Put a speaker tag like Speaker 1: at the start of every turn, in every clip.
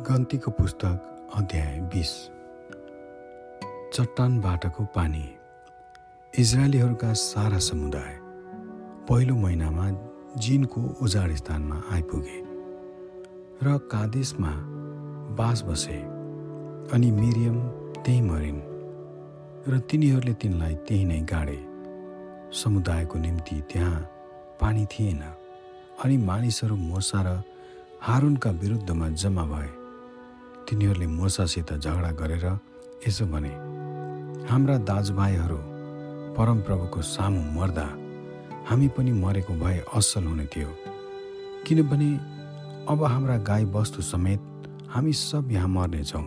Speaker 1: गन्तीको पुस्तक अध्याय बिस। चट्टानबाटको पानी। इजरायलीहरूका सारा समुदाय पहिलो महिनामा जिनको उजाड स्थानमा आइपुगे र कादेशमा बास बसे अनि मिरियम त्यहीँ मरिन् र तिनीहरूले तिनलाई त्यहीँ नै गाडे। समुदायको निम्ति त्यहाँ पानी थिएन अनि मानिसहरू मोसा र हारुनका विरुद्धमा जम्मा भए। तिनीहरूले मोसासित झगडा गरेर यसो भने हाम्रा दाजुभाइहरू परमप्रभुको सामु मर्दा हामी पनि मरेको भए असल हुने थियो। किनभने अब हाम्रा गाई वस्तु समेत हामी सब यहाँ मर्नेछौँ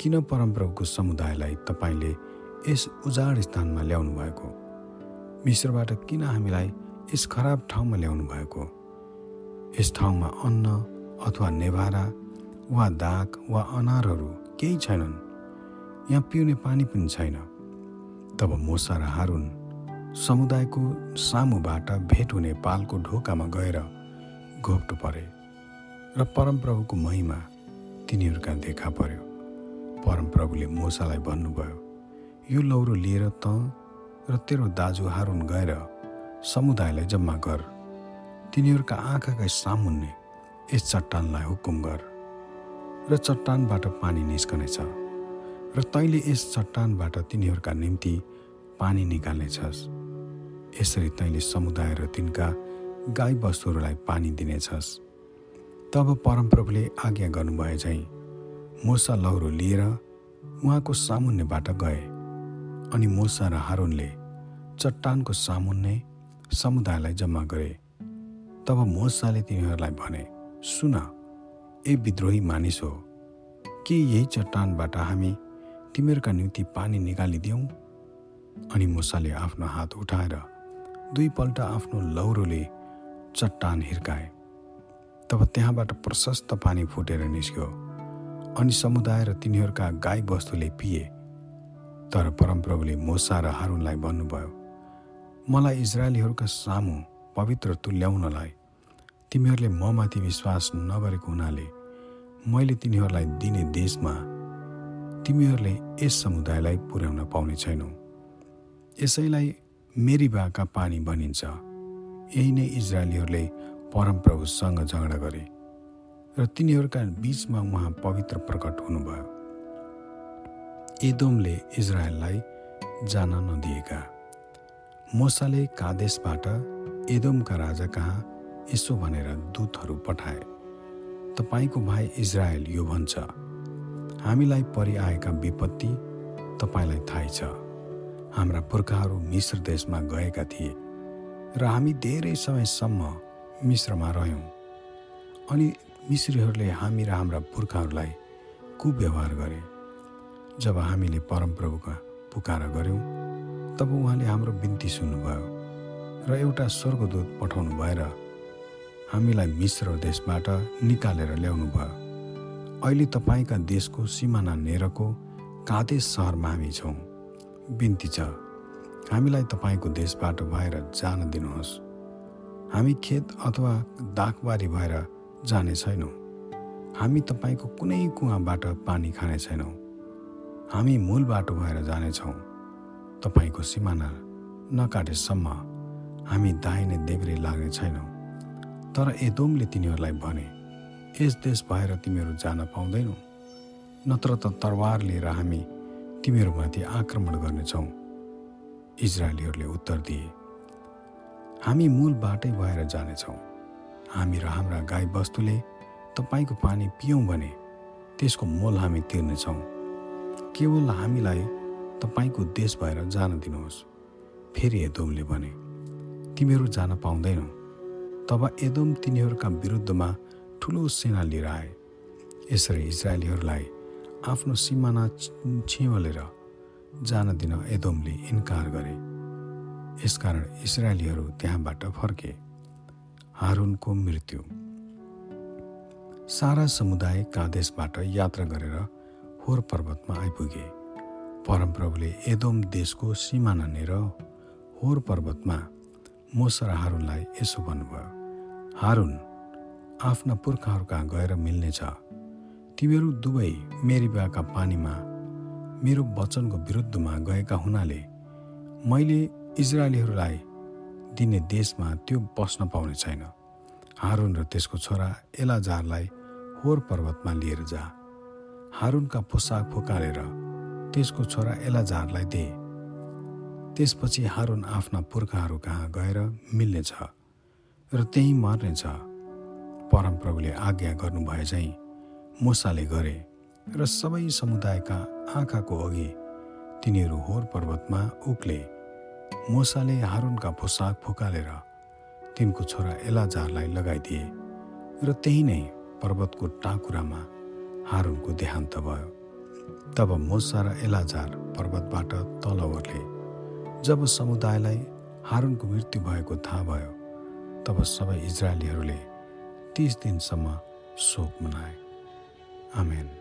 Speaker 1: किन परमप्रभुको समुदायलाई तपाईँले यस उजाड स्थानमा ल्याउनु भएको मिश्रबाट किन हामीलाई यस खराब ठाउँमा ल्याउनु भएको यस ठाउँमा अन्न अथवा नेभारा वा दाग वा अनारहरू केही छैनन्। यहाँ पिउने पानी पनि छैन। तब मोसा र हारुन समुदायको सामुबाट भेट हुने पालको ढोकामा गएर घोप्टो परे र परमप्रभुको महिमा तिनीहरूका देखा पर्यो। परमप्रभुले मोसालाई भन्नुभयो यो लौरो लिएर त र तेरो दाजु हारुन गएर समुदायलाई जम्मा गर। तिनीहरूका आँखाका सामुन्ने यस चट्टानलाई हुकुम गर। र चट्टानबाट पानी निस्कनेछ र तैँले यस चट्टानबाट तिनीहरूका निम्ति पानी निकाल्नेछस्। यसरी तैँले समुदाय र तिनका गाई वस्तुहरूलाई पानी दिनेछस्। तब परमप्रभुले आज्ञा गर्नुभए झैँ मोसा लौरो लिएर उहाँको सामुन्नेबाट गए अनि मोसा र हारुनले चट्टानको सामुन्ने समुदायलाई जम्मा गरे। तब मोसाले तिनीहरूलाई भने सुन ए विद्रोही मानिस हो के यही चट्टानबाट हामी तिमीहरूका निम्ति पानी निकालिदियौँ? अनि मुसाले आफ्नो हात उठाएर दुईपल्ट आफ्नो लौरोले चट्टान हिर्काए। तब त्यहाँबाट प्रशस्त पानी फुटेर निस्क्यो अनि समुदाय र तिनीहरूका गाई वस्तुले पिए। तर परमप्रभुले मोसा र हारुनलाई भन्नुभयो मलाई इजरायलीहरूका सामु पवित्र तुल्याउनलाई तिमीहरूले ममाथि विश्वास नगरेको हुनाले मैले तिनीहरूलाई दिने देशमा तिमीहरूले यस समुदायलाई पुर्याउन पाउने छैनौ। यसैलाई मेरीबाका पानी भनिन्छ। यही नै इजरायलीहरूले परमप्रभुसँग झगडा गरे र तिनीहरूका बिचमा उहाँ पवित्र प्रकट हुनुभयो। एदोमले इजरायललाई जान नदिएका। मोसाले कादेशबाट एदोमका राजा कहाँ यसो भनेर दूतहरू पठाए तपाईँको भाइ इजरायल यो भन्छ। हामीलाई परिआएका विपत्ति तपाईँलाई थाहै छ। हाम्रा पुर्खाहरू मिश्र देशमा गएका थिए र हामी धेरै समयसम्म मिश्रमा रह्यौँ। अनि मिश्रीहरूले हामी र हाम्रा पुर्खाहरूलाई कुव्यवहार गरे। जब हामीले परमप्रभुका पुकार गऱ्यौँ तब उहाँले हाम्रो बिन्ती सुन्नुभयो र एउटा स्वर्गदूत पठाउनु भएर हामीलाई मिश्र देशबाट निकालेर ल्याउनु भयो। अहिले तपाईँका देशको सिमाना नेरको कादेश सहरमा हामी छौँ। बिन्ती छ। हामीलाई तपाईँको देशबाट भएर जान दिनुहोस्। हामी खेत अथवा दाखबारी भएर जाने छैनौँ। हामी तपाईँको कुनै कुवाबाट पानी खाने छैनौँ। हामी मूल बाटो भएर जानेछौँ तपाईँको सिमाना नकाटेसम्म हामी दाहिने देब्रे लाग्ने छैनौँ। तर एदोमले तिनीहरूलाई भने यस देश भएर तिमीहरू जान पाउँदैनौ नत्र त तरवार लिएर हामी तिमीहरूमाथि आक्रमण गर्नेछौँ। इजरायलीहरूले उत्तर दिए हामी मूल बाटै भएर जानेछौँ। हामी र हाम्रा गाई वस्तुले तपाईँको पानी पियौँ भने त्यसको मोल हामी तिर्नेछौँ। केवल हामीलाई तपाईँको देश भएर जान दिनुहोस्। फेरि एदोमले भने तिमीहरू जान पाउँदैनौ। तब एदोम तिनीहरूका विरुद्धमा ठुलो सेना लिएर आए यसरी इजरायलीहरूलाई आफ्नो सिमाना छिवलेर जान दिन एदोमले इन्कार गरे। यसकारण इजरायलीहरू त्यहाँबाट फर्के। हारुनको मृत्यु। सारा समुदाय कादेशबाट यात्रा गरेर होर पर्वतमा आइपुगे। परमप्रभुले एदोम देशको सिमाना नेर होर पर्वतमा मोसा र हारुनलाई यसो भन्नुभयो। हारुन आफ्ना पुर्खाहरू कहाँ गएर मिल्नेछ तिमीहरू दुवै मेरिबाका पानीमा मेरो वचनको विरुद्धमा गएका हुनाले मैले इजरायलीहरूलाई दिने देशमा त्यो बस्न पाउने छैन। हारुन र त्यसको छोरा एलाजारलाई होर पर्वतमा लिएर जा। हारुनका पोसाक फुकालेर त्यसको छोरा एलाजारलाई दे। त्यसपछि हारुन आफ्ना पुर्खाहरू कहाँ गएर मिल्नेछ र त्यहीँ मर्नेछ। परमप्रभुले आज्ञा गर्नुभए चाहिँ मुसाले गरे र सबै समुदायका आँखाको अघि तिनीहरू होर पर्वतमा उक्ले। मुसाले हारुनका पोसाक फुकालेर तिनको छोरा एलाजारलाई लगाइदिए र त्यही नै पर्वतको टाकुरामा हारुनको देहान्त भयो। तब मोसा र एलाजार पर्वतबाट तल ओर्ले। जब समुदायलाई हारुनको मृत्यु भएको थाहा भयो तब सबै इजरायलीहरूले तिस दिनसम्म शोक मनाए। आमेन।